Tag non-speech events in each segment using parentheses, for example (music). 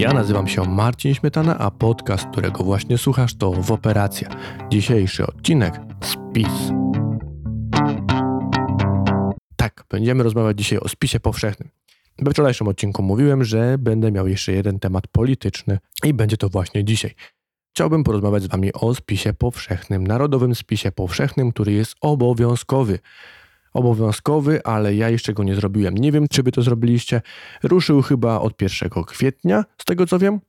Ja nazywam się Marcin Śmietana, a podcast, którego właśnie słuchasz, to W Operacja. Dzisiejszy odcinek Spis. Tak, będziemy rozmawiać dzisiaj o spisie powszechnym. We wczorajszym odcinku mówiłem, że będę miał jeszcze jeden temat polityczny i będzie to właśnie dzisiaj. Chciałbym porozmawiać z Wami o spisie powszechnym, narodowym spisie powszechnym, który jest obowiązkowy obowiązkowy, ale ja jeszcze go nie zrobiłem. Nie wiem, czy wy to zrobiliście. Ruszył chyba od 1 kwietnia, z tego co wiem.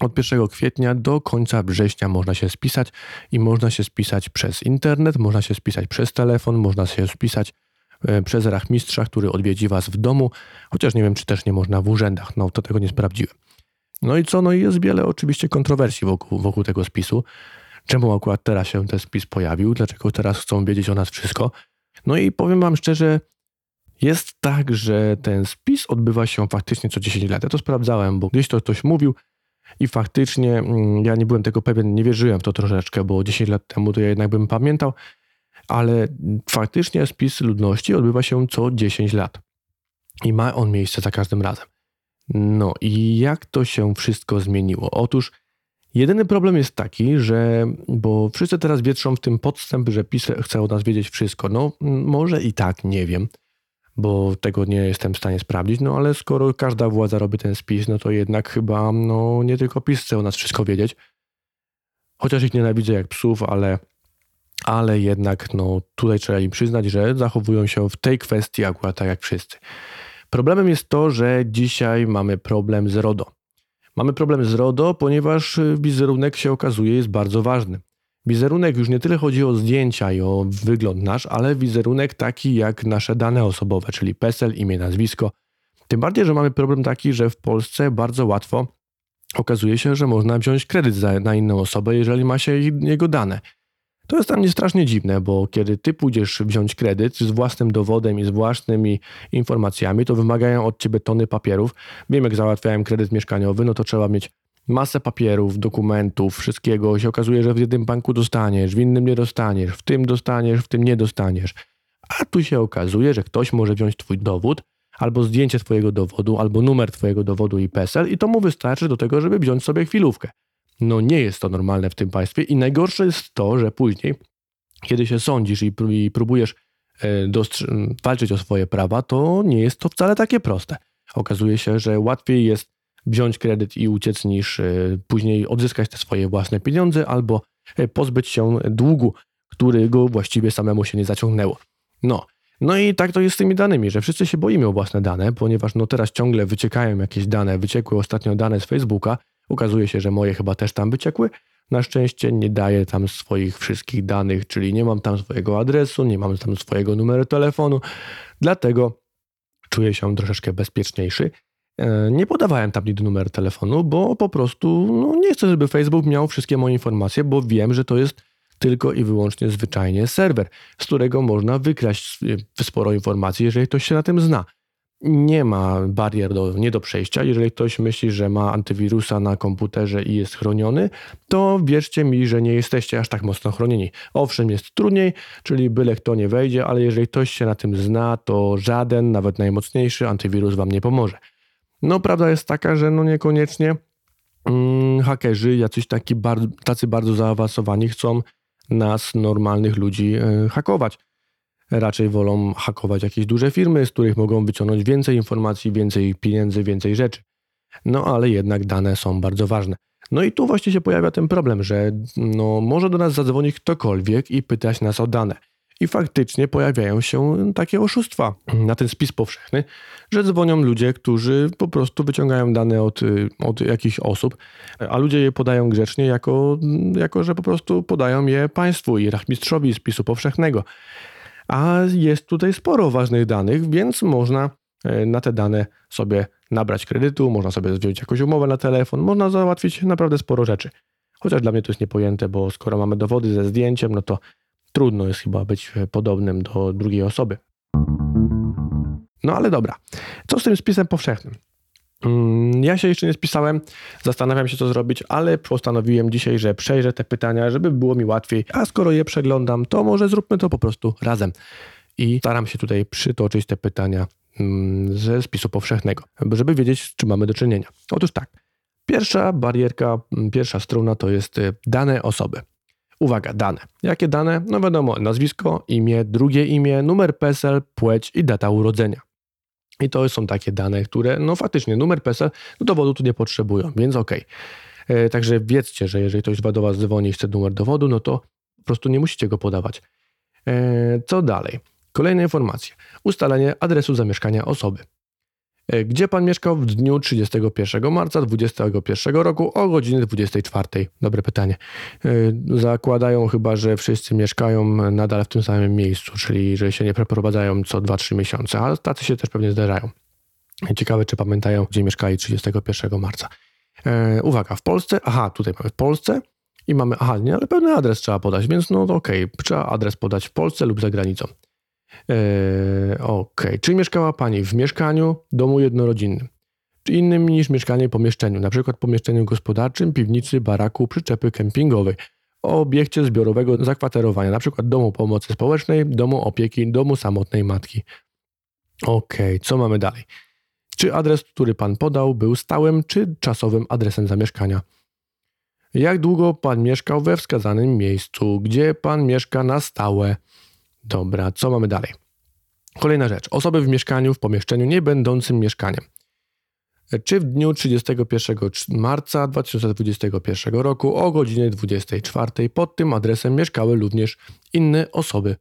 Od 1 kwietnia do końca września można się spisać i można się spisać przez internet, można się spisać przez telefon, można się spisać e, przez rachmistrza, który odwiedzi was w domu, chociaż nie wiem, czy też nie można w urzędach. No to tego nie sprawdziłem. No i co? No i jest wiele oczywiście kontrowersji wokół, wokół tego spisu. Czemu akurat teraz się ten spis pojawił? Dlaczego teraz chcą wiedzieć o nas wszystko? No i powiem Wam szczerze, jest tak, że ten spis odbywa się faktycznie co 10 lat. Ja to sprawdzałem, bo gdzieś to ktoś mówił i faktycznie mm, ja nie byłem tego pewien, nie wierzyłem w to troszeczkę, bo 10 lat temu to ja jednak bym pamiętał, ale faktycznie spis ludności odbywa się co 10 lat. I ma on miejsce za każdym razem. No i jak to się wszystko zmieniło? Otóż Jedyny problem jest taki, że, bo wszyscy teraz wietrzą w tym podstęp, że PiS chce od nas wiedzieć wszystko. No, może i tak, nie wiem, bo tego nie jestem w stanie sprawdzić, no ale skoro każda władza robi ten spis, no to jednak chyba, no nie tylko PiS chce o nas wszystko wiedzieć. Chociaż ich nienawidzę jak psów, ale, ale jednak, no tutaj trzeba im przyznać, że zachowują się w tej kwestii akurat tak jak wszyscy. Problemem jest to, że dzisiaj mamy problem z RODO. Mamy problem z RODO, ponieważ y, wizerunek się okazuje jest bardzo ważny. Wizerunek już nie tyle chodzi o zdjęcia i o wygląd nasz, ale wizerunek taki jak nasze dane osobowe, czyli PESEL, imię, nazwisko. Tym bardziej, że mamy problem taki, że w Polsce bardzo łatwo okazuje się, że można wziąć kredyt za, na inną osobę, jeżeli ma się jego dane. To jest dla mnie strasznie dziwne, bo kiedy ty pójdziesz wziąć kredyt z własnym dowodem i z własnymi informacjami, to wymagają od ciebie tony papierów. Wiem, jak załatwiałem kredyt mieszkaniowy, no to trzeba mieć masę papierów, dokumentów, wszystkiego. Się okazuje, że w jednym banku dostaniesz, w innym nie dostaniesz, w tym dostaniesz, w tym nie dostaniesz. A tu się okazuje, że ktoś może wziąć twój dowód, albo zdjęcie twojego dowodu, albo numer twojego dowodu i PESEL i to mu wystarczy do tego, żeby wziąć sobie chwilówkę. No nie jest to normalne w tym państwie i najgorsze jest to, że później, kiedy się sądzisz i próbujesz e, walczyć o swoje prawa, to nie jest to wcale takie proste. Okazuje się, że łatwiej jest wziąć kredyt i uciec, niż e, później odzyskać te swoje własne pieniądze albo e, pozbyć się długu, którego właściwie samemu się nie zaciągnęło. No, no i tak to jest z tymi danymi, że wszyscy się boimy o własne dane, ponieważ no teraz ciągle wyciekają jakieś dane, wyciekły ostatnio dane z Facebooka, Okazuje się, że moje chyba też tam wyciekły. Na szczęście nie daję tam swoich wszystkich danych, czyli nie mam tam swojego adresu, nie mam tam swojego numeru telefonu, dlatego czuję się troszeczkę bezpieczniejszy. E, nie podawałem tam nigdy numeru telefonu, bo po prostu no, nie chcę, żeby Facebook miał wszystkie moje informacje, bo wiem, że to jest tylko i wyłącznie zwyczajnie serwer, z którego można wykraść sporo informacji, jeżeli ktoś się na tym zna nie ma barier do, nie do przejścia. Jeżeli ktoś myśli, że ma antywirusa na komputerze i jest chroniony, to wierzcie mi, że nie jesteście aż tak mocno chronieni. Owszem, jest trudniej, czyli byle kto nie wejdzie, ale jeżeli ktoś się na tym zna, to żaden, nawet najmocniejszy antywirus wam nie pomoże. No, prawda jest taka, że no niekoniecznie mm, hakerzy, jacyś taki bar tacy bardzo zaawansowani chcą nas, normalnych ludzi, yy, hakować raczej wolą hakować jakieś duże firmy, z których mogą wyciągnąć więcej informacji, więcej pieniędzy, więcej rzeczy. No ale jednak dane są bardzo ważne. No i tu właśnie się pojawia ten problem, że no, może do nas zadzwonić ktokolwiek i pytać nas o dane. I faktycznie pojawiają się takie oszustwa na ten spis powszechny, że dzwonią ludzie, którzy po prostu wyciągają dane od, od jakichś osób, a ludzie je podają grzecznie, jako, jako że po prostu podają je państwu i rachmistrzowi spisu powszechnego a jest tutaj sporo ważnych danych, więc można e, na te dane sobie nabrać kredytu, można sobie wziąć jakąś umowę na telefon, można załatwić naprawdę sporo rzeczy. Chociaż dla mnie to jest niepojęte, bo skoro mamy dowody ze zdjęciem, no to trudno jest chyba być podobnym do drugiej osoby. No ale dobra, co z tym spisem powszechnym? Mm, ja się jeszcze nie spisałem, zastanawiam się, co zrobić, ale postanowiłem dzisiaj, że przejrzę te pytania, żeby było mi łatwiej. A skoro je przeglądam, to może zróbmy to po prostu razem. I staram się tutaj przytoczyć te pytania mm, ze spisu powszechnego, żeby wiedzieć, czy mamy do czynienia. Otóż tak. Pierwsza barierka, pierwsza strona to jest y, dane osoby. Uwaga, dane. Jakie dane? No wiadomo, nazwisko, imię, drugie imię, numer PESEL, płeć i data urodzenia. I to są takie dane, które, no faktycznie, numer PESEL no dowodu tu nie potrzebują, więc okej. Okay. E, także wiedzcie, że jeżeli ktoś do Was dzwoni i chce numer dowodu, no to po prostu nie musicie go podawać. E, co dalej? Kolejne informacje. Ustalenie adresu zamieszkania osoby. E, gdzie pan mieszkał w dniu 31 marca 2021 roku o godzinie 24? Dobre pytanie. E, zakładają chyba, że wszyscy mieszkają nadal w tym samym miejscu, czyli że się nie przeprowadzają co 2-3 miesiące, ale tacy się też pewnie zdarzają. Ciekawe, czy pamiętają, gdzie mieszkali 31 marca. E, uwaga, w Polsce, aha, tutaj mamy w Polsce i mamy, aha, nie, ale pełny adres trzeba podać, więc no okej, okay, trzeba adres podać w Polsce lub za granicą. Eee, ok. Czy mieszkała Pani w mieszkaniu, domu jednorodzinnym? Czy innym niż mieszkanie pomieszczeniu, na przykład pomieszczeniu gospodarczym, piwnicy, baraku, przyczepy kempingowej, o obiekcie zbiorowego zakwaterowania, na przykład domu pomocy społecznej, domu opieki, domu samotnej matki. Ok, co mamy dalej? Czy adres, który Pan podał, był stałym czy czasowym adresem zamieszkania? Jak długo Pan mieszkał we wskazanym miejscu? Gdzie Pan mieszka na stałe? Dobra, co mamy dalej? Kolejna rzecz. Osoby w mieszkaniu, w pomieszczeniu nie będącym mieszkaniem. Czy w dniu 31 marca 2021 roku o godzinie 24 pod tym adresem mieszkały również inne osoby?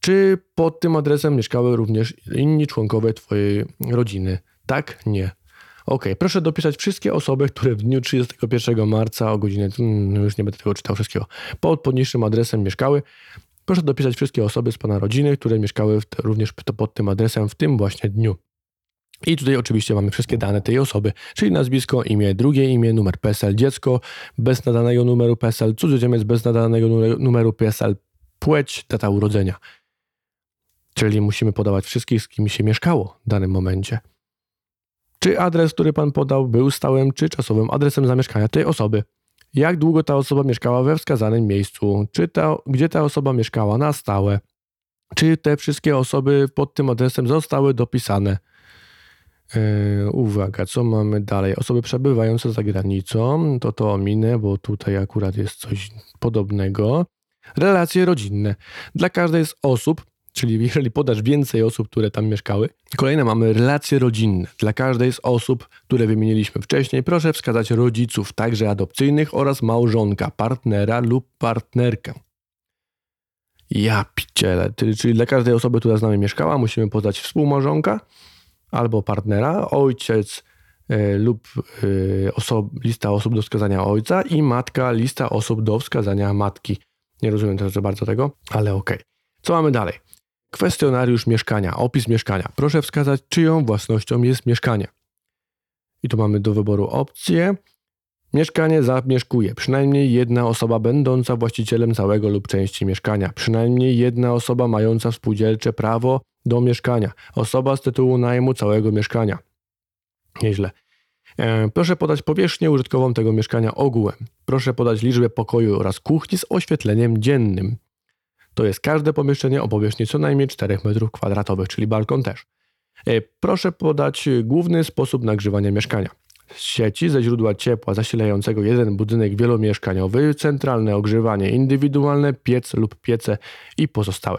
Czy pod tym adresem mieszkały również inni członkowie Twojej rodziny? Tak? Nie. Ok, proszę dopisać wszystkie osoby, które w dniu 31 marca o godzinie, hmm, już nie będę tego czytał wszystkiego, pod podniższym adresem mieszkały. Proszę dopisać wszystkie osoby z Pana rodziny, które mieszkały również pod tym adresem w tym właśnie dniu. I tutaj oczywiście mamy wszystkie dane tej osoby, czyli nazwisko, imię, drugie imię, numer PESEL, dziecko bez nadanego numeru PESEL, cudzoziemiec bez nadanego numeru PESEL, płeć, data urodzenia. Czyli musimy podawać wszystkich, z kim się mieszkało w danym momencie. Czy adres, który Pan podał, był stałym czy czasowym adresem zamieszkania tej osoby jak długo ta osoba mieszkała we wskazanym miejscu, czy ta, gdzie ta osoba mieszkała na stałe, czy te wszystkie osoby pod tym adresem zostały dopisane. Yy, uwaga, co mamy dalej? Osoby przebywające za granicą, to to ominę, bo tutaj akurat jest coś podobnego. Relacje rodzinne. Dla każdej z osób Czyli jeżeli podasz więcej osób, które tam mieszkały. Kolejne mamy relacje rodzinne. Dla każdej z osób, które wymieniliśmy wcześniej, proszę wskazać rodziców, także adopcyjnych oraz małżonka, partnera lub partnerkę. Ja piciele, czyli dla każdej osoby, która z nami mieszkała, musimy podać współmałżonka albo partnera, ojciec y, lub y, osob, lista osób do wskazania ojca i matka, lista osób do wskazania matki. Nie rozumiem też bardzo tego, ale okej. Okay. Co mamy dalej? Kwestionariusz mieszkania, opis mieszkania. Proszę wskazać, czyją własnością jest mieszkanie. I tu mamy do wyboru opcję. Mieszkanie zamieszkuje przynajmniej jedna osoba będąca właścicielem całego lub części mieszkania, przynajmniej jedna osoba mająca spółdzielcze prawo do mieszkania, osoba z tytułu najmu całego mieszkania. Nieźle. E, proszę podać powierzchnię użytkową tego mieszkania ogółem. Proszę podać liczbę pokoju oraz kuchni z oświetleniem dziennym. To jest każde pomieszczenie o powierzchni co najmniej 4 m2, czyli balkon też. E, proszę podać główny sposób nagrzewania mieszkania. Z sieci ze źródła ciepła zasilającego jeden budynek wielomieszkaniowy, centralne ogrzewanie indywidualne, piec lub piece i pozostałe.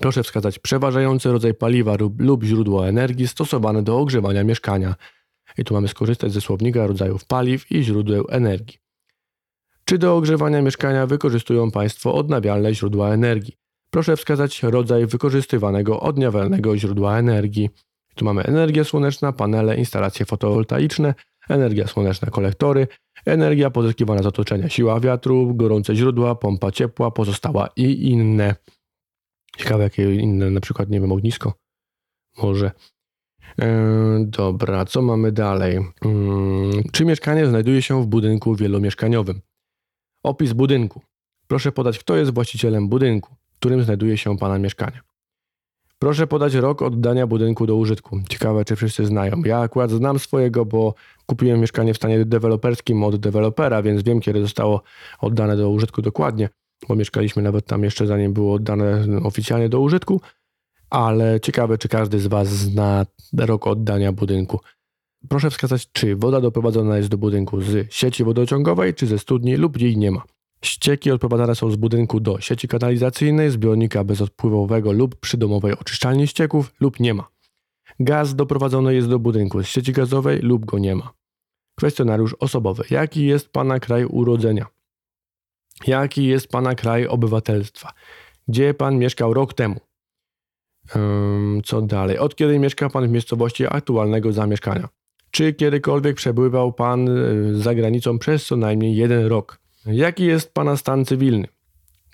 Proszę wskazać przeważający rodzaj paliwa lub, lub źródło energii stosowane do ogrzewania mieszkania. I tu mamy skorzystać ze słownika rodzajów paliw i źródeł energii. Czy do ogrzewania mieszkania wykorzystują Państwo odnawialne źródła energii? Proszę wskazać rodzaj wykorzystywanego odnawialnego źródła energii. Tu mamy energia słoneczna, panele, instalacje fotowoltaiczne, energia słoneczna, kolektory, energia pozyskiwana z otoczenia, siła wiatru, gorące źródła, pompa ciepła, pozostała i inne. Ciekawe jakie inne, na przykład nie wiem, ognisko. Może. Yy, dobra, co mamy dalej? Yy, czy mieszkanie znajduje się w budynku wielomieszkaniowym? Opis budynku. Proszę podać, kto jest właścicielem budynku, w którym znajduje się Pana mieszkanie. Proszę podać rok oddania budynku do użytku. Ciekawe, czy wszyscy znają. Ja akurat znam swojego, bo kupiłem mieszkanie w stanie deweloperskim od dewelopera, więc wiem, kiedy zostało oddane do użytku dokładnie, bo mieszkaliśmy nawet tam jeszcze zanim było oddane oficjalnie do użytku. Ale ciekawe, czy każdy z Was zna rok oddania budynku. Proszę wskazać, czy woda doprowadzona jest do budynku z sieci wodociągowej, czy ze studni lub jej nie ma. Ścieki odprowadzane są z budynku do sieci kanalizacyjnej, zbiornika bezodpływowego lub przydomowej oczyszczalni ścieków lub nie ma. Gaz doprowadzony jest do budynku z sieci gazowej lub go nie ma. Kwestionariusz osobowy. Jaki jest Pana kraj urodzenia? Jaki jest Pana kraj obywatelstwa? Gdzie Pan mieszkał rok temu? co dalej? Od kiedy mieszka Pan w miejscowości aktualnego zamieszkania? Czy kiedykolwiek przebywał Pan y, za granicą przez co najmniej jeden rok? Jaki jest Pana stan cywilny?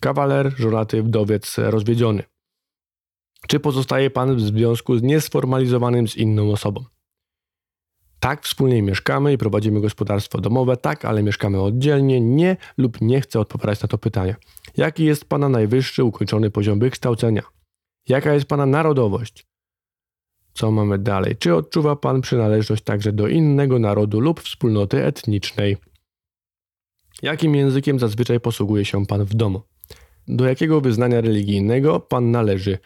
Kawaler, żonaty, wdowiec, rozwiedziony. Czy pozostaje Pan w związku z niesformalizowanym z inną osobą? Tak, wspólnie mieszkamy i prowadzimy gospodarstwo domowe, tak, ale mieszkamy oddzielnie, nie lub nie chcę odpowiadać na to pytanie. Jaki jest Pana najwyższy ukończony poziom wykształcenia? Jaka jest Pana narodowość? Co mamy dalej? Czy odczuwa Pan przynależność także do innego narodu lub wspólnoty etnicznej? Jakim językiem zazwyczaj posługuje się Pan w domu? Do jakiego wyznania religijnego Pan należy?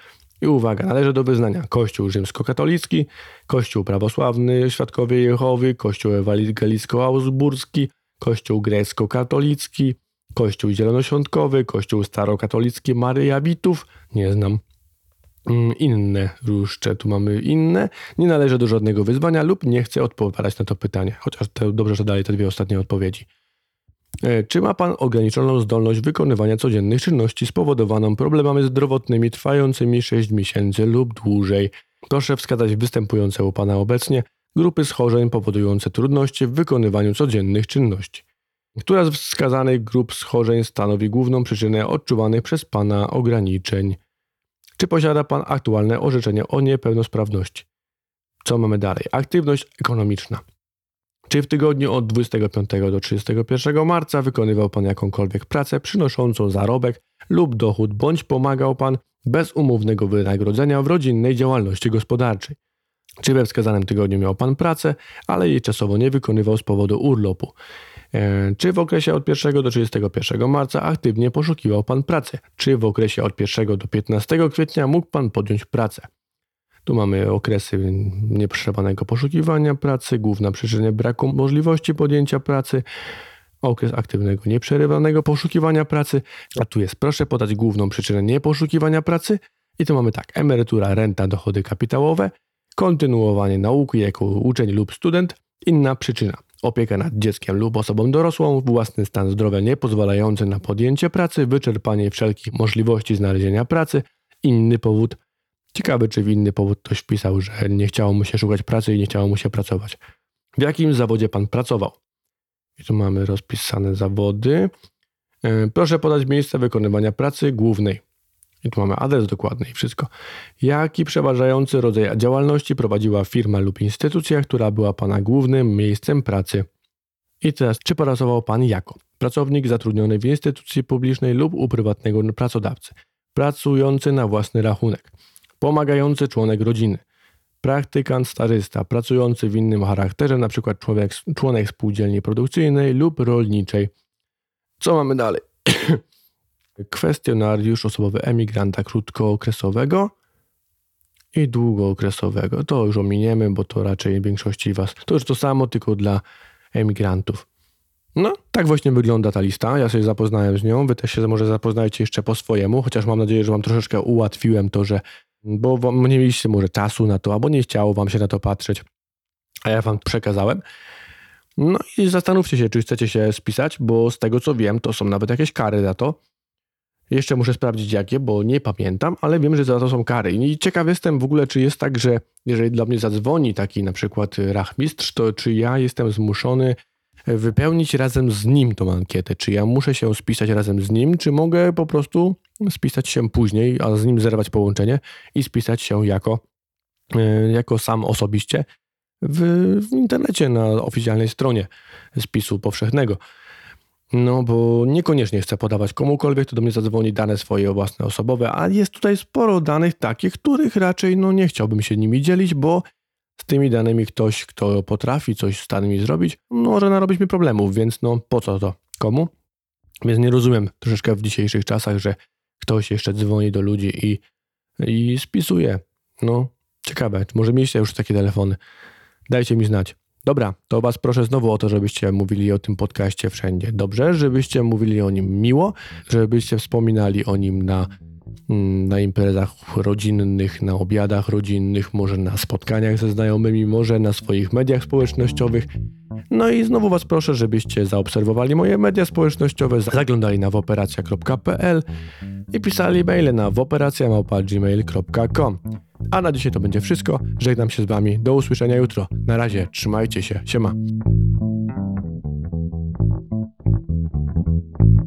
I uwaga, należy do wyznania Kościół rzymskokatolicki, Kościół prawosławny Świadkowie Jehowy, Kościół ewangelicko-augsburski, Kościół grecko-katolicki, Kościół zielonoświątkowy, Kościół starokatolicki Maryjawitów, nie znam. Mm, inne jeszcze tu mamy inne. Nie należy do żadnego wyzwania lub nie chcę odpowiadać na to pytanie, chociaż to dobrze, że dalej te dwie ostatnie odpowiedzi. E, czy ma Pan ograniczoną zdolność wykonywania codziennych czynności spowodowaną problemami zdrowotnymi trwającymi 6 miesięcy lub dłużej? Proszę wskazać występujące u Pana obecnie grupy schorzeń powodujące trudności w wykonywaniu codziennych czynności. Która z wskazanych grup schorzeń stanowi główną przyczynę odczuwanych przez Pana ograniczeń? Czy posiada Pan aktualne orzeczenie o niepełnosprawności? Co mamy dalej? Aktywność ekonomiczna. Czy w tygodniu od 25 do 31 marca wykonywał Pan jakąkolwiek pracę przynoszącą zarobek lub dochód, bądź pomagał Pan bez umownego wynagrodzenia w rodzinnej działalności gospodarczej? Czy we wskazanym tygodniu miał Pan pracę, ale jej czasowo nie wykonywał z powodu urlopu? E, czy w okresie od 1 do 31 marca aktywnie poszukiwał Pan pracy? Czy w okresie od 1 do 15 kwietnia mógł Pan podjąć pracę? Tu mamy okresy nieprzerwanego poszukiwania pracy, główna przyczyna braku możliwości podjęcia pracy, okres aktywnego nieprzerywanego poszukiwania pracy, a tu jest proszę podać główną przyczynę nieposzukiwania pracy i tu mamy tak, emerytura, renta, dochody kapitałowe, kontynuowanie nauki jako uczeń lub student, inna przyczyna, opieka nad dzieckiem lub osobą dorosłą, własny stan zdrowia niepozwalający na podjęcie pracy, wyczerpanie wszelkich możliwości znalezienia pracy, inny powód, Ciekawe, czy w inny powód ktoś wpisał, że nie chciało mu się szukać pracy i nie chciało mu się pracować. W jakim zawodzie pan pracował? I tu mamy rozpisane zawody. E, proszę podać miejsce wykonywania pracy głównej. I tu mamy adres dokładny i wszystko. Jaki przeważający rodzaj działalności prowadziła firma lub instytucja, która była pana głównym miejscem pracy? I teraz, czy pracował pan jako pracownik zatrudniony w instytucji publicznej lub u prywatnego pracodawcy, pracujący na własny rachunek, pomagający członek rodziny, praktykant starysta, pracujący w innym charakterze, np. Człowiek, członek spółdzielni produkcyjnej lub rolniczej. Co mamy dalej? (clears throat) Kwestionariusz osobowy emigranta krótkookresowego i długookresowego. To już ominiemy, bo to raczej większości Was. To już to samo, tylko dla emigrantów. No, tak właśnie wygląda ta lista. Ja się zapoznałem z nią. Wy też się może zapoznajcie jeszcze po swojemu, chociaż mam nadzieję, że Wam troszeczkę ułatwiłem to, że bo nie mieliście może czasu na to, albo nie chciało wam się na to patrzeć, a ja wam przekazałem. No i zastanówcie się, czy chcecie się spisać, bo z tego co wiem, to są nawet jakieś kary za to. Jeszcze muszę sprawdzić jakie, bo nie pamiętam, ale wiem, że za to są kary. I ciekaw jestem w ogóle, czy jest tak, że jeżeli dla mnie zadzwoni taki na przykład rachmistrz, to czy ja jestem zmuszony wypełnić razem z nim tą ankietę. Czy ja muszę się spisać razem z nim, czy mogę po prostu spisać się później, a z nim zerwać połączenie i spisać się jako, e, jako sam osobiście w, w internecie na oficjalnej stronie spisu powszechnego. No, bo niekoniecznie chcę podawać komukolwiek, kto do mnie zadzwoni dane swoje własne osobowe, a jest tutaj sporo danych takich, których raczej no, nie chciałbym się nimi dzielić, bo z tymi danymi ktoś, kto potrafi coś z danymi zrobić, może narobić mi problemów, więc no po co to? Komu? Więc nie rozumiem troszeczkę w dzisiejszych czasach, że ktoś jeszcze dzwoni do ludzi i, i spisuje. No, ciekawe, może mieliście już takie telefony. Dajcie mi znać. Dobra, to was proszę znowu o to, żebyście mówili o tym podcaście wszędzie. Dobrze, żebyście mówili o nim miło, żebyście wspominali o nim na, mm, na imprezach rodzinnych, na obiadach rodzinnych, może na spotkaniach ze znajomymi, może na swoich mediach społecznościowych. No i znowu was proszę, żebyście zaobserwowali moje media społecznościowe, zaglądali na woperacja.pl i pisali maile na woperacjamałpa.gmail.com. A na dzisiaj to będzie wszystko. Żegnam się z wami. Do usłyszenia jutro. Na razie. Trzymajcie się. Siema.